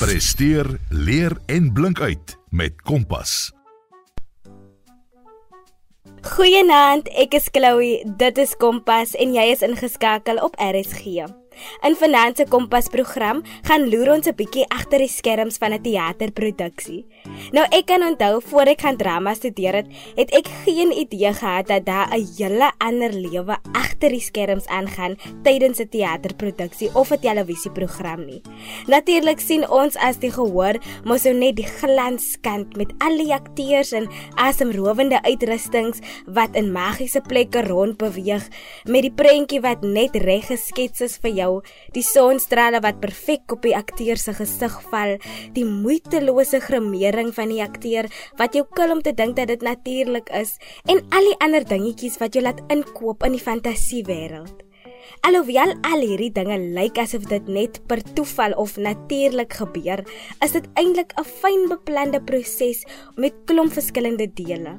Presteer, leer en blink uit met Kompas. Goeienaand, ek is Chloe. Dit is Kompas en jy is ingeskakel op RSG. In Finanse Kompas program gaan loer ons 'n bietjie agter die skerms van 'n teaterproduksie. Nou ek kan onthou voor ek gaan drama studeer het, het ek geen idee gehad dat daar 'n hele ander lewe agter die skerms aangaan tydens 'n teaterproduksie of 'n televisieprogram nie. Natuurlik sien ons as die gehoor mos nou net die glanskant met al die akteurs en asemrowende uitrustings wat in magiese plekke rondbeweeg met die prentjie wat net reg geskets is vir jou, die sonstrale wat perfek op die akteur se gesig val, die moeitelose grimering van die akteur wat jou kil om te dink dat dit natuurlik is en al die ander dingetjies wat jy laat inkoop in die fantasiewêreld. Alhoewel al hierdie dinge lyk asof dit net per toeval of natuurlik gebeur, is dit eintlik 'n fyn beplande proses met klomp verskillende dele.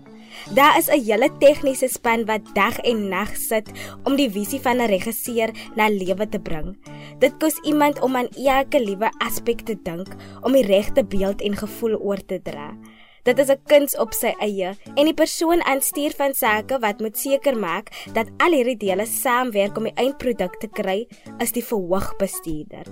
Daar is 'n hele tegniese span wat dag en nag sit om die visie van 'n regisseur na lewe te bring. Dit kos iemand om aan elke liewe aspek te dink om die regte beeld en gevoel oor te dra. Dit is 'n kuns op sy eie en die persoon aanstuur van sake wat moet seker maak dat al hierdie dele saamwerk om die eindproduk te kry, is die verhoogbestuurder.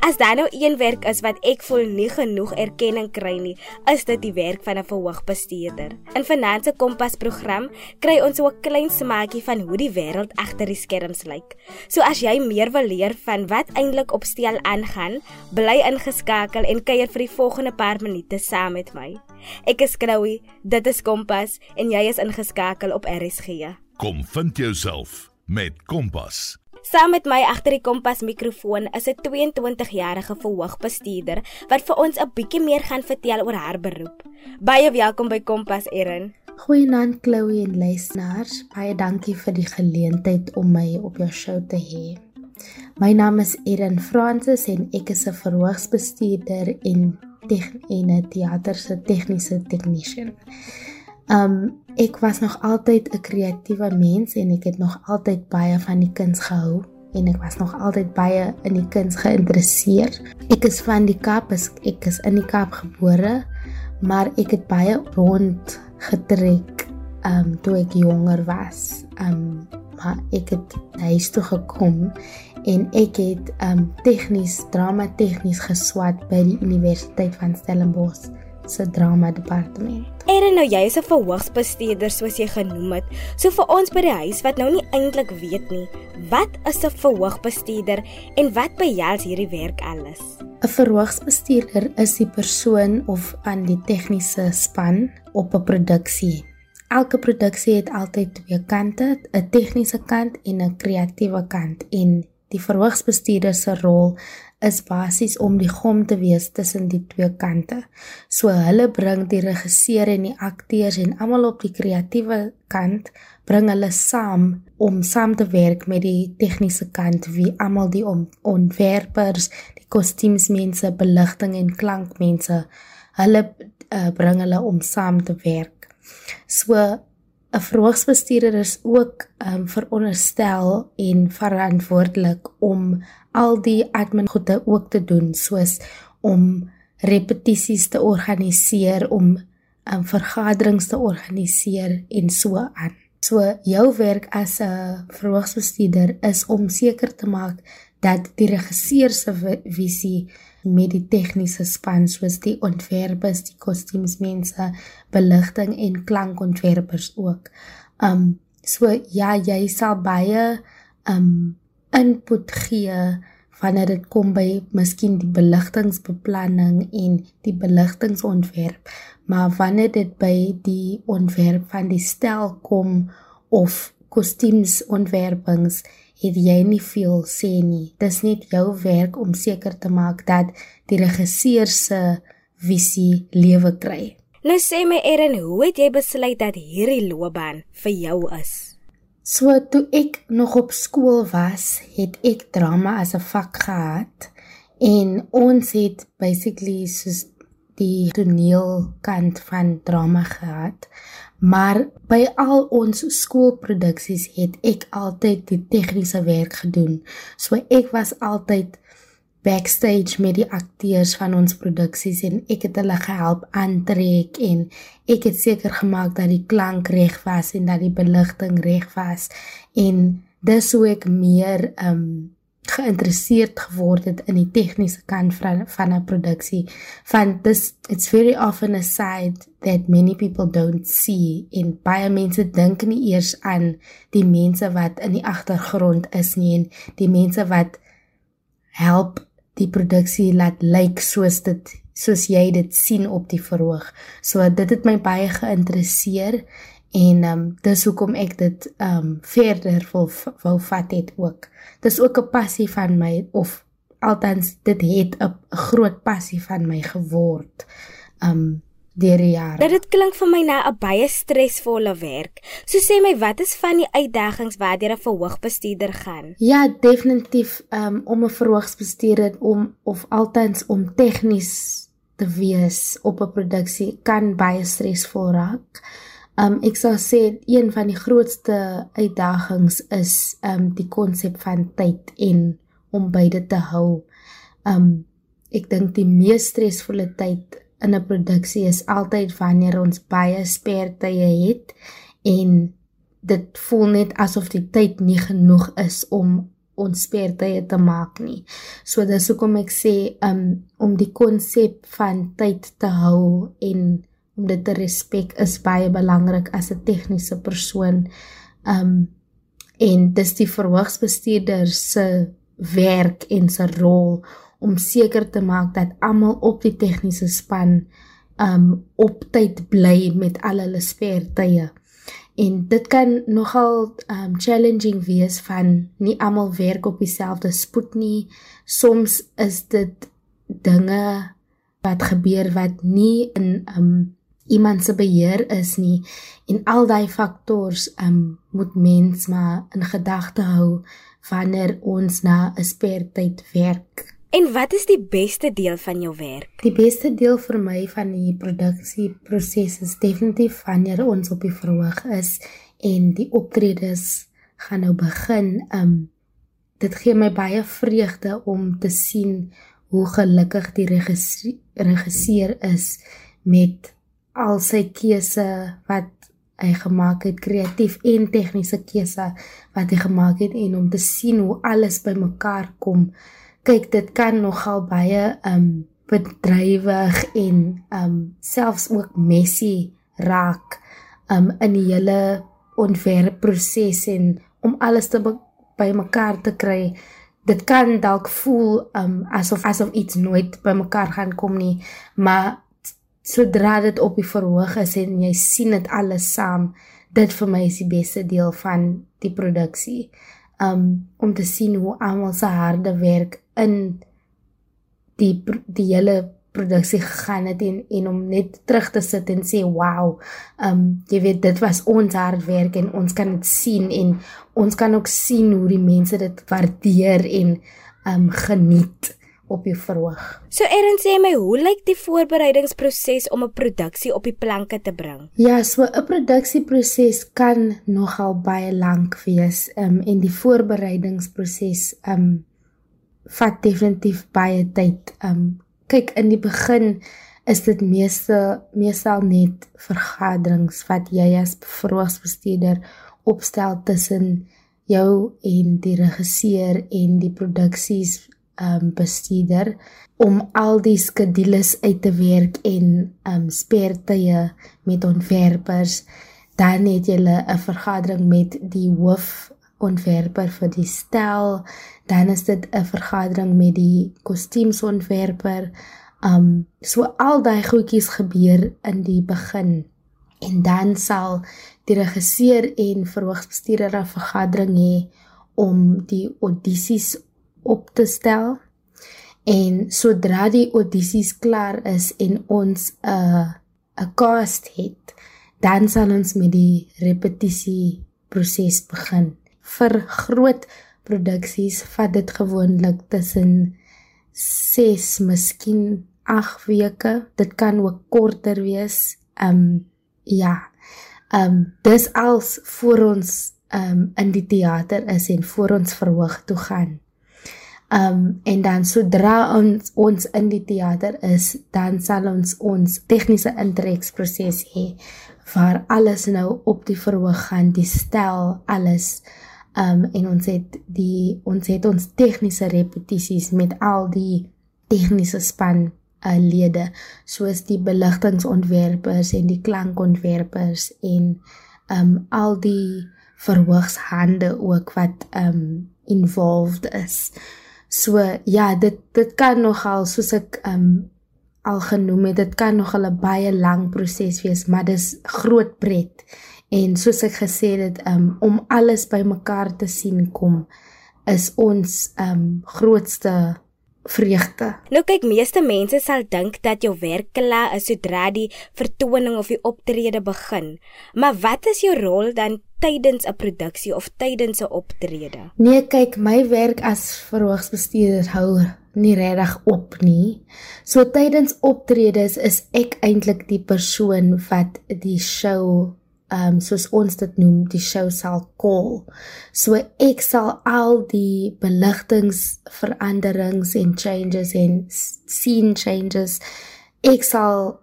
As daar nou een werk is wat ek voel nie genoeg erkenning kry nie, is dit die werk van 'n verhoogbestuurder. In Finanse Kompas program kry ons so 'n klein smaakie van hoe die wêreld agter die skerms lyk. So as jy meer wil leer van wat eintlik op steel aangaan, bly ingeskakel en kuier vir die volgende paar minute saam met my. Ek is Chloe, dit is Kompas en jy is ingeskakel op RSG. Kom vind jouself met Kompas. Saam met my agter die Kompas mikrofoon is 'n 22-jarige verhoogbestuurder wat vir ons 'n bietjie meer gaan vertel oor haar beroep. Baie welkom by Kompas Erin. Goeienaand Chloe en luisteraars. Baie dankie vir die geleentheid om my op jou show te hê. My naam is Erin Francis en ek is 'n verhoogsbestuurder en en 'n teater se tegniese technician. Um ek was nog altyd 'n kreatiewe mens en ek het nog altyd baie van die kuns gehou en ek was nog altyd baie in die kuns geïnteresseerd. Ek is van die Kaap, ek is in die Kaap gebore, maar ek het baie rond getrek um toe ek jonger was. Um maar ek het huis toe gekom en ek het um tegnies drama tegnies geswat by die Universiteit van Stellenbosch se drama departement. Erin, nou jy is 'n verhoogsbestuurder soos jy genoem het. So vir ons by die huis wat nou nie eintlik weet nie, wat is 'n verhoogbestuurder en wat behels hierdie werk alles? 'n Verhoogsbestuurder is die persoon of aan die tegniese span op 'n produksie Elke produksie het altyd twee kante, 'n tegniese kant en 'n kreatiewe kant en die verhoogsbestuurder se rol is basies om die gom te wees tussen die twee kante. So hulle bring die regisseur en die akteurs en almal op die kreatiewe kant bring hulle saam om saam te werk met die tegniese kant wie almal die ontwerpers, die kostuumsmense, beligting en klankmense hulle uh, bring hulle om saam te werk. So 'n verhoogsbestuurder is ook ehm um, veronderstel en verantwoordelik om al die admin goede ook te doen soos om repetisies te organiseer, om um, vergaderings te organiseer en so aan. So jou werk as 'n verhoogsbestuurder is om seker te maak dat die regisseur se visie met die tegniese span soos die ontwerpers, die kostuumsmense, beligting en klankontwerpers ook. Um so ja, jy sal baie um input gee wanneer dit kom by miskien die beligtingsbeplanning en die beligtingsontwerp, maar wanneer dit by die ontwerp van die stel kom of kostuumsontwerpings het jy nie veel sê nie. Dis net jou werk om seker te maak dat die regisseur se visie lewe kry. Nou sê my Erin, hoe het jy besluit dat hierdie loopbaan vir jou is? So toe ek nog op skool was, het ek drama as 'n vak gehad en ons het basically soos die toneelkant van drama gehad. Maar by al ons skoolproduksies het ek altyd die tegniese werk gedoen. So ek was altyd backstage met die akteurs van ons produksies en ek het hulle gehelp aantrek en ek het seker gemaak dat die klank reg was en dat die beligting reg was en dis hoe ek meer um geïnteresseerd geword het in die tegniese kant van van 'n produksie van this it's very often a side that many people don't see en baie mense dink nie eers aan die mense wat in die agtergrond is nie en die mense wat help die produksie laat lyk soos dit soos jy dit sien op die verhoog. So dit het my baie geïnteresseer en ehm um, dis hoekom ek dit ehm um, verder wil wou vat het ook. Dis ook 'n passie van my of althans dit het 'n groot passie van my geword. Ehm um, deur die jare. Dat dit klink vir my na 'n baie stresvolle werk. So sê my, wat is van die uitdagings waardeur 'n verhoogbestuurder gaan? Ja, definitief um, om 'n verhoogbestuurder om of altens om tegnies te wees op 'n produksie kan baie stresvol raak. Um ek sou sê een van die grootste uitdagings is um die konsep van tyd en om beide te hou. Um ek dink die mees stresvolle tyd in 'n produksie is altyd wanneer ons baie spertye het en dit voel net asof die tyd nie genoeg is om ons spertye te maak nie. So dis hoekom ek sê um, om die konsep van tyd te hou en om dit te respek is baie belangrik as 'n tegniese persoon. Um en dis die verhoogsbestuurder se werk en sy rol om seker te maak dat almal op die tegniese span um op tyd bly met al hulle spertye. En dit kan nogal um challenging wees van nie almal werk op dieselfde spoed nie. Soms is dit dinge wat gebeur wat nie in um iemand se beheer is nie en al daai faktors um moet mens maar in gedagte hou wanneer ons na 'n spertyd werk. En wat is die beste deel van jou werk? Die beste deel vir my van die produksieproses is definitief wanneer ons op die verhoog is en die optredes gaan nou begin. Um dit gee my baie vreugde om te sien hoe gelukkig die regisseur is met al sy keuse wat hy gemaak het kreatief en tegniese keuse wat hy gemaak het en om te sien hoe alles bymekaar kom. Kyk dit kan nogal baie um bedrywig en um selfs ook messy raak um in die hele ontwerpproses en om alles te bymekaar te kry. Dit kan dalk voel um asof asof iets nooit bymekaar gaan kom nie maar sodra dit op die verhoog is en jy sien dit alles saam dit vir my is die beste deel van die produksie um om te sien hoe almal se harde werk in die die hele produksie gegaan het en en om net terug te sit en sê wow. Um jy weet dit was ons hard werk en ons kan dit sien en ons kan ook sien hoe die mense dit waardeer en um geniet op die verhoog. So Erin sê my, hoe lyk die voorbereidingsproses om 'n produksie op die planke te bring? Ja, so 'n produksieproses kan nogal baie lank wees. Um en die voorbereidingsproses um vat definitief baie tyd. Um kyk in die begin is dit meeste meestal net vergaderings wat jy as verhoogsbestuurder opstel tussen jou en die regisseur en die produksies um bestuurder om al die skedules uit te werk en um spertye met ontwerpers dan het jy 'n vergadering met die hoof ontwerper vir die stel, dan is dit 'n vergadering met die kostuumsontwerper. Um so al daai goedjies gebeur in die begin. En dan sal die regisseur en verhoogsbestuurder 'n vergadering hê om die audisies op te stel. En sodra die audisies klaar is en ons 'n uh, 'n cast het, dan sal ons met die repetisie proses begin vir groot produksies vat dit gewoonlik tussen 6 miskien 8 weke. Dit kan ook korter wees. Ehm um, ja. Ehm um, dis als voor ons ehm um, in die teater is en voor ons verhoog toe gaan. Um en dan sodra ons ons in die teater is, dan sal ons ons tegniese intreksproses hê waar alles nou op die verhoog gaan, die stel, alles. Um en ons het die ons het ons tegniese repetisies met al die tegniese span uh, lede soos die beligtingontwerpers en die klankontwerpers en um al die verhoogshande ook wat um involved is. So ja, dit dit kan nogal soos ek um al genoem het, dit kan nogal 'n baie lang proses wees, maar dis groot pret. En soos ek gesê het, um om alles bymekaar te sien kom is ons um grootste vreugde. Nou kyk, meeste mense sal dink dat jou werk klaar is sodra die vertoning of die optrede begin. Maar wat is jou rol dan tydens 'n produksie of tydens 'n optrede? Nee, kyk, my werk as verhoogsbestuurder hou nie regtig op nie. So tydens optredes is ek eintlik die persoon wat die show um soos ons dit noem die show sal call. So ek sal al die beligtingveranderings en changes en scene changes ek sal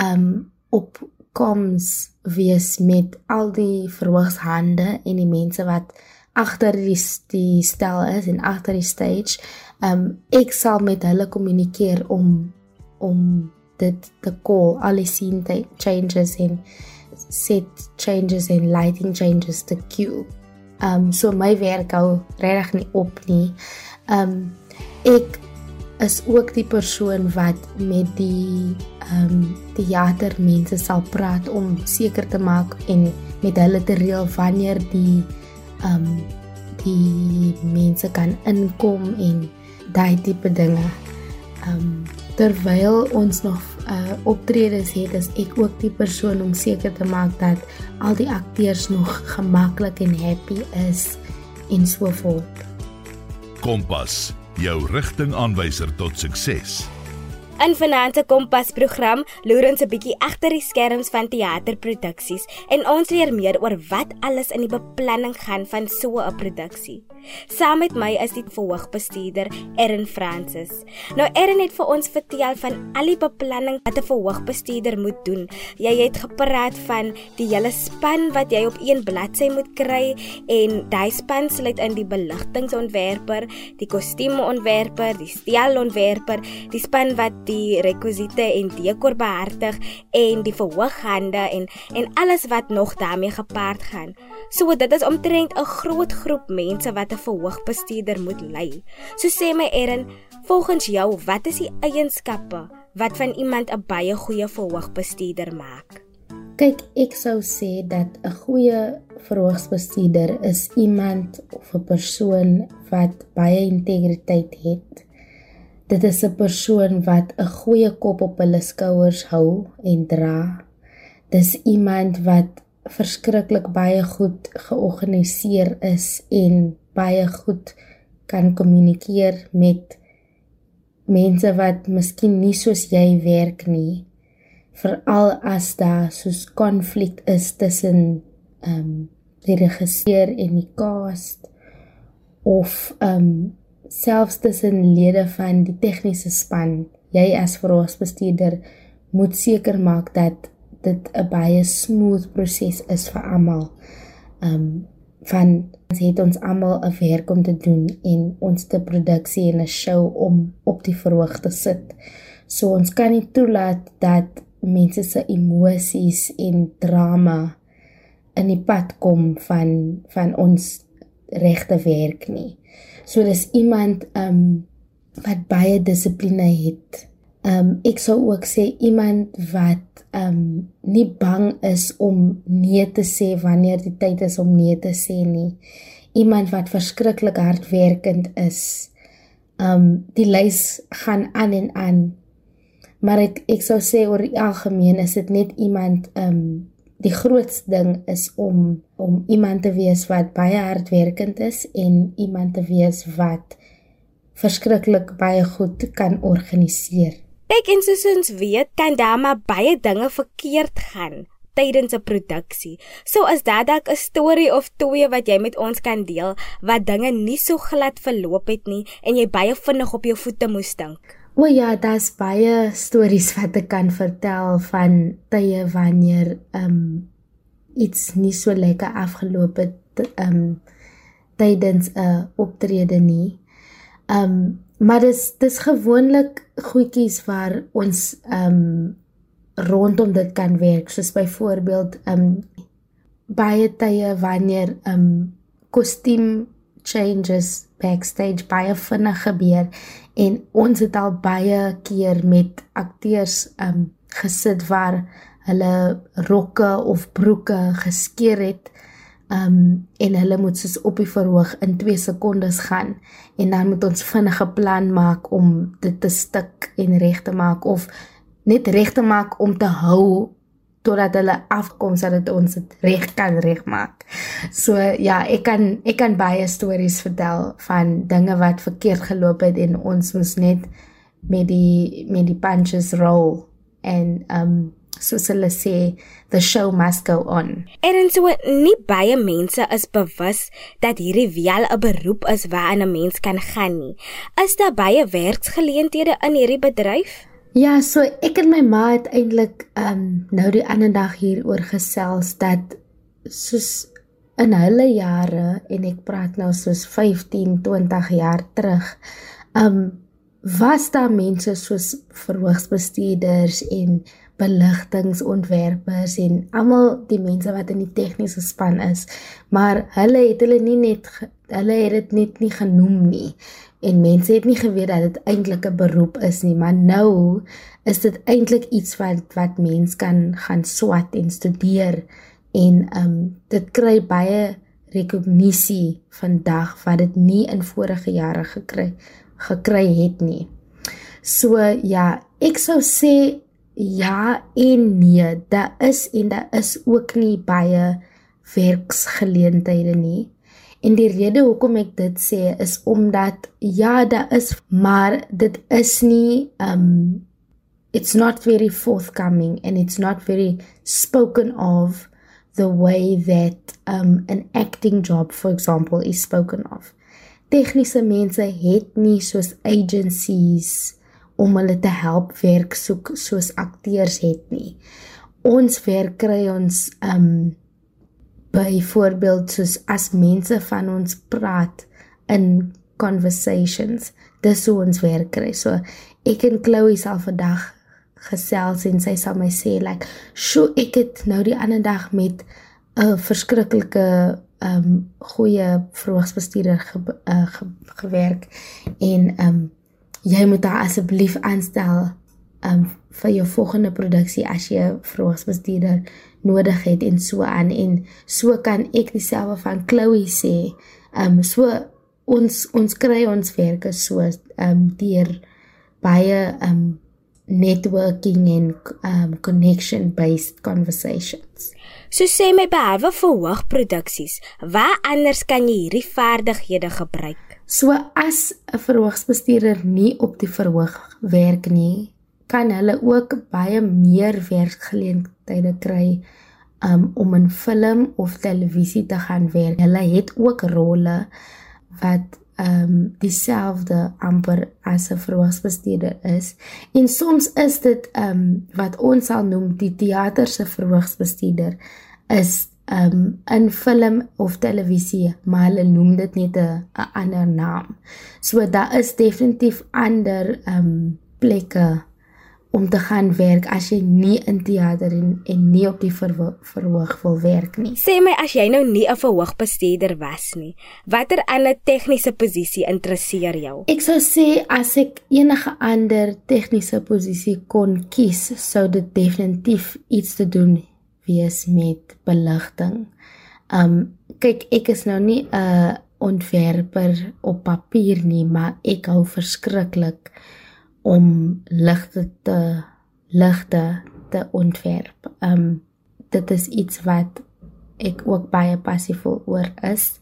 um op koms wees met al die verhoogshande en die mense wat agter die die stel is en agter die stage. Um ek sal met hulle kommunikeer om om dit te call al die scene changes en set changes en lighting changes te cue. Um so my werk hou regtig nie op nie. Um ek is ook die persoon wat met die um teatermense sal praat om seker te maak en met hulle te reël wanneer die um die mense kan inkom en daai tipe dinge. Um terwyl ons nog uh optredes het, is ek ook die persoon om seker te maak dat al die akteurs nog gemaklik en happy is en so voort. Kompas, jou rigtingaanwyser tot sukses. In Finanse Kompas program loer ons 'n bietjie agter die skerms van teaterproduksies en ons leer meer oor wat alles in die beplanning gaan van so 'n produksie. Saam met my is die verhoogbestuurder Erin Francis. Nou Erin het vir ons vertel van al die beplanning wat 'n verhoogbestuurder moet doen. Jy het gepraat van die hele span wat jy op een bladsy moet kry en daai span sluit in die beligtingontwerper, die kostuumontwerper, die stelontwerper, die span wat die rekwisiete en dekor behartig en die verhooghande en en alles wat nog daarmee gepaard gaan. So dit is omtrent 'n groot groep mense wat 'n verhoogbestuurder moet lei. So sê my Erin, volgens jou, wat is die eienskappe wat van iemand 'n baie goeie verhoogbestuurder maak? Kyk, ek sou sê dat 'n goeie verhoogsbestuurder is iemand of 'n persoon wat baie integriteit het. Dit is 'n persoon wat 'n goeie kop op hulle skouers hou en dra. Dis iemand wat verskriklik baie goed georganiseer is en baie goed kan kommunikeer met mense wat miskien nie soos jy werk nie. Veral as daar soos konflik is tussen ehm um, die regisseur en die cast of ehm um, selfs tussen lede van die tegniese span. Jy as verhoogbestuurder moet seker maak dat dit 'n baie smooth proses is vir almal. Um, van ons het ons almal 'n werk om te doen en ons te produksie en 'n show om op die verhoog te sit. So ons kan nie toelaat dat mense se emosies en drama in die pad kom van van ons regte werk nie. So dis iemand ehm um, wat baie dissipline het Ehm um, ek sou ook sê iemand wat ehm um, nie bang is om nee te sê wanneer die tyd is om nee te sê nie. Iemand wat verskriklik hardwerkend is. Ehm um, die lys gaan aan en aan. Maar ek ek sou sê oor die algemeen is dit net iemand ehm um, die grootste ding is om om iemand te wees wat baie hardwerkend is en iemand te wees wat verskriklik baie goed kan organiseer. Kyk en soos ons weet, kan daar maar baie dinge verkeerd gaan tydens 'n produksie. So as dit dalk 'n storie of twee wat jy met ons kan deel wat dinge nie so glad verloop het nie en jy baie vinnig op jou voete moes dink. O ja, daar's baie stories wat ek kan vertel van tye wanneer ehm um, iets nie so lekker afgeloop het ehm um, tydens 'n optrede nie. Ehm um, maar dis dis gewoonlik goedjies waar ons ehm um, rondom dit kan werk soos byvoorbeeld ehm um, baie tye wanneer ehm um, kostuum changes backstage baie vinnig gebeur en ons het al baie keer met akteurs um, gesit waar hulle rokke of broeke geskeur het um en hulle moet soos op die verhoog in 2 sekondes gaan en dan moet ons vinnige plan maak om dit te stik en reg te maak of net reg te maak om te hou totdat hulle afkom sodat ons dit reg kan regmaak. So ja, ek kan ek kan baie stories vertel van dinge wat verkeerd geloop het en ons moes net met die met die punches roll en um soos hulle sê the show must go on. En so nie baie mense is bewus dat hierdie wel 'n beroep is waarna 'n mens kan gaan nie. Is daar baie werksgeleenthede in hierdie bedryf? Ja, so ek en my ma het eintlik um nou die ander dag hier oor gesels dat soos in hulle jare en ek praat nou soos 15, 20 jaar terug. Um was daar mense soos verhoogsbestuurders en beligtingontwerpers en almal die mense wat in die tegniese span is, maar hulle het hulle nie net hulle het dit net nie genoem nie en mense het nie geweet dat dit eintlik 'n beroep is nie, maar nou is dit eintlik iets wat wat mens kan gaan swat en studeer en ehm um, dit kry baie rekognisie vandag wat dit nie in vorige jare gekry gekry het nie. So ja, ek sou sê Ja en nee, daar is en daar is ook nie baie werksgeleenthede nie. En die rede hoekom ek dit sê is omdat ja, daar is, maar dit is nie um it's not very forthcoming and it's not very spoken of the way that um an acting job for example is spoken of. Tegniese mense het nie soos agencies om hulle te help werk soek soos akteurs het nie. Ons werk kry ons um byvoorbeeld soos as mense van ons praat in conversations, dis hoe ons werk kry. So ek en Chloe sal vandag gesels en sy sal my sê like, "Sjoe, ek het nou die ander dag met 'n verskriklike um goeie verhoogsbestuurder ge, uh, ge, gewerk en um jy moet haar asseblief aanstel um vir jou volgende produksie as jy 'n verhoogsbestuurder nodig het en so aan en so kan ek dieselfde van Chloe sê. Um so ons ons kry ons werke so um deur baie um networking en um connection based conversations. So sê my behalwe vir hoogproduksies, waar anders kan jy hierdie vaardighede gebruik? So as 'n verhoogsbestuurder nie op die verhoog werk nie, kan hulle ook baie meer werkgeleenthede kry um, om in film of televisie te gaan werk. Hulle het ook rolle wat ehm um, dieselfde amper as 'n verhoogsbestuurder is. En soms is dit ehm um, wat ons sal noem die teater se verhoogsbestuurder is um in film of televisie, maar hulle noem dit net 'n ander naam. So daar is definitief ander um plekke om te gaan werk as jy nie in teater en, en nie op die verhoog, verhoog wil werk nie. Sê my as jy nou nie 'n verhoogbestuurder was nie, watter ander tegniese posisie interesseer jou? Ek sou sê as ek enige ander tegniese posisie kon kies, sou dit definitief iets te doen wees met beligting. Um kyk ek is nou nie 'n ontwerper op papier nie, maar ek hou verskriklik om ligte te ligte te ontwerp. Um dit is iets wat ek ook baie passievol oor is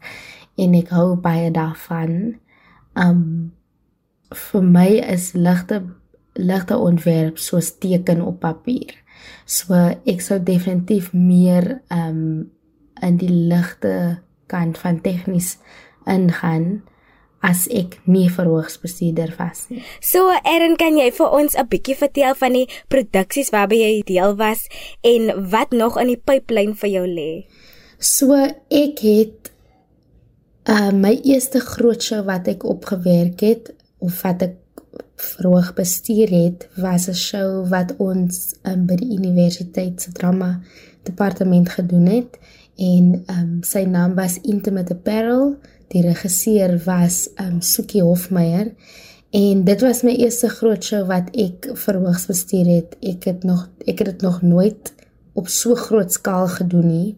en ek hou baie daarvan. Um vir my is ligte ligte ontwerp soos teken op papier So ek sou definitief meer ehm um, in die ligte kant van tegnies ingaan as ek nie verhoogsbestuurder was nie. So Erin, kan jy vir ons 'n bietjie vertel van die produksies waarby jy deel was en wat nog in die pipeline vir jou lê? So ek het uh my eerste groot show wat ek opgewerk het of wat ek verhoog bestuur het, was 'n show wat ons um, by die universiteit se drama departement gedoen het en um sy naam was Intimate Apparel Die regisseur was um Sukie Hofmeyer en dit was my eerste groot show wat ek verhoogs bestuur het. Ek het nog ek het dit nog nooit op so groot skaal gedoen nie.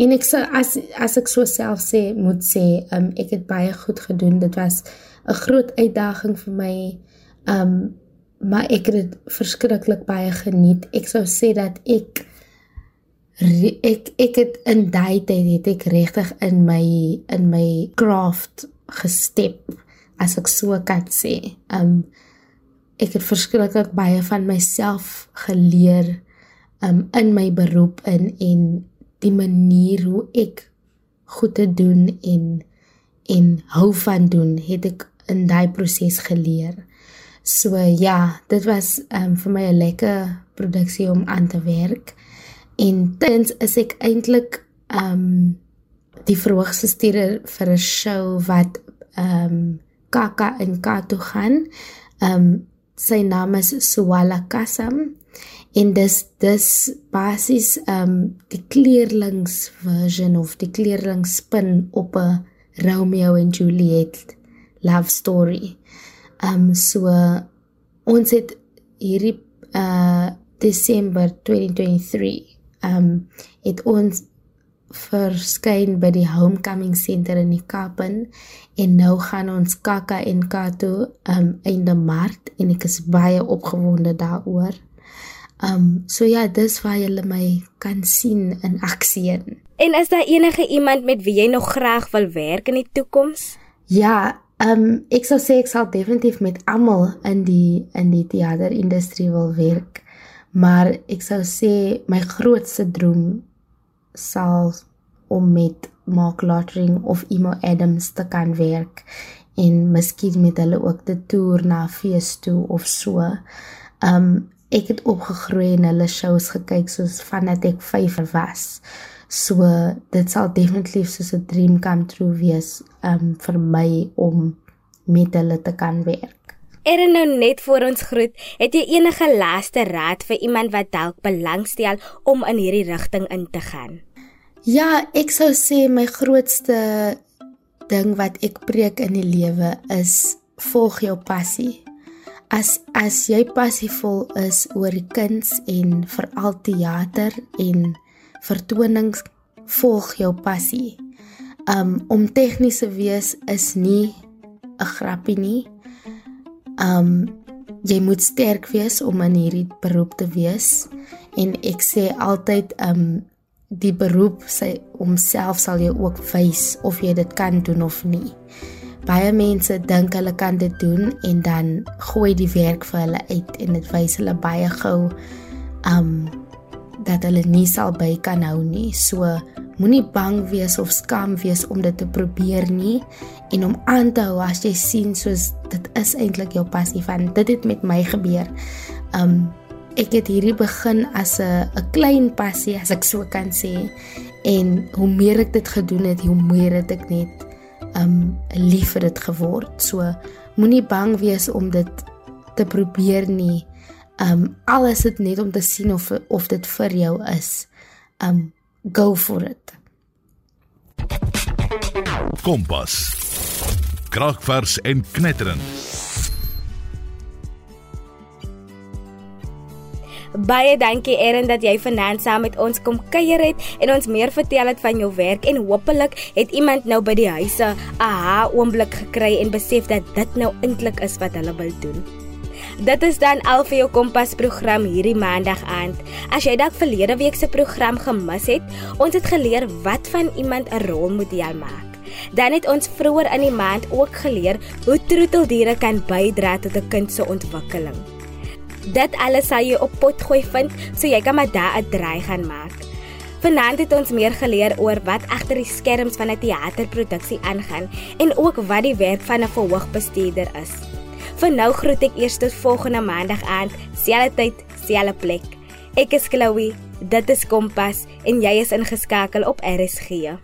En ek sê as as ek so self sê moet sê um ek het baie goed gedoen. Dit was 'n groot uitdaging vir my. Um maar ek het dit verskriklik baie geniet. Ek sou sê dat ek ek ek het in daai tyd het ek regtig in my in my craft gestep as ek so kan sê. Um ek het verskriklik baie van myself geleer um in my beroep in en die manier hoe ek goed te doen en en hou van doen het ek in daai proses geleer. So ja, dit was um vir my 'n lekker produksie om aan te werk. En tens is ek eintlik ehm um, die verhoogste stuurder vir 'n show wat ehm um, Kaka in Kato gaan. Ehm um, sy naam is Swala Kasam en dis dis basies ehm um, die kleerlings version of die kleerlings spin op 'n Romeo en Juliet love story. Ehm um, so ons het hierdie uh Desember 2023 ehm um, het ons verskyn by die homecoming center in die Kaap en nou gaan ons Kaka en Kato ehm um, einde Maart en ek is baie opgewonde daaroor. Ehm um, so ja, dis waar jy my kan sien in aksie. En is daar enige iemand met wie jy nog graag wil werk in die toekoms? Ja, ehm um, ek sou sê ek sal definitief met almal in die in die teaterindustrie wil werk maar ek sou sê my grootste droom sal om met Mark Lottering of Emo Adams te kan werk en miskien met hulle ook te toer na fees toe of so. Um ek het opgegroei en hulle shows gekyk soos vandat ek 5 was. So dit sal definitief soos 'n dream come true wees um vir my om met hulle te kan werk. Erin nou net voor ons groet, het jy enige laaste raad vir iemand wat dalk belangstel om in hierdie rigting in te gaan? Ja, ek sou sê my grootste ding wat ek preek in die lewe is volg jou passie. As as jy passievol is oor die kuns en veral teater en vertonings, volg jou passie. Um om tegnies te wees is nie 'n grappie nie. Um jy moet sterk wees om in hierdie beroep te wees en ek sê altyd um die beroep sê homself sal jou ook wys of jy dit kan doen of nie. Baie mense dink hulle kan dit doen en dan gooi die werk vir hulle uit en dit wys hulle baie gou um dat hulle nie sal by kan hou nie. So moenie bang wees of skaam wees om dit te probeer nie en om aan te hou as jy sien soos dit is eintlik jou passie van dit het met my gebeur. Um ek het hierdie begin as 'n 'n klein passie as ek so kan sê en hoe meer ek dit gedoen het, hoe meer het ek net um lief vir dit geword. So moenie bang wees om dit te probeer nie. Um alles is net om te sien of of dit vir jou is. Um go for it. Kompas. Kragvers en knetterend. Baie dankie Erin dat jy vanaand saam met ons kom kuier het en ons meer vertel het van jou werk en hopelik het iemand nou by die huise 'n aha oomblik gekry en besef dat dit nou eintlik is wat hulle wil doen. Dit is dan al vir jou kompas program hierdie maandag aand. As jy dalk verlede week se program gemis het, ons het geleer wat van iemand 'n rolmodel maak. Dan het ons vroeër in die maand ook geleer hoe troeteldiere kan bydra tot 'n kind se ontwikkeling. Dit alles sal jy op potgooi vind, so jy kan maar daar 'n draai gaan maak. Vanaand het ons meer geleer oor wat agter die skerms van 'n teaterproduksie aangaan en ook wat die werk van 'n verhoogbestuurder is. Vir nou groet ek eers tot volgende maandag aand, selfde tyd, selfde plek. Ek is Chloe, dit is Kompas en jy is ingeskakel op RSG.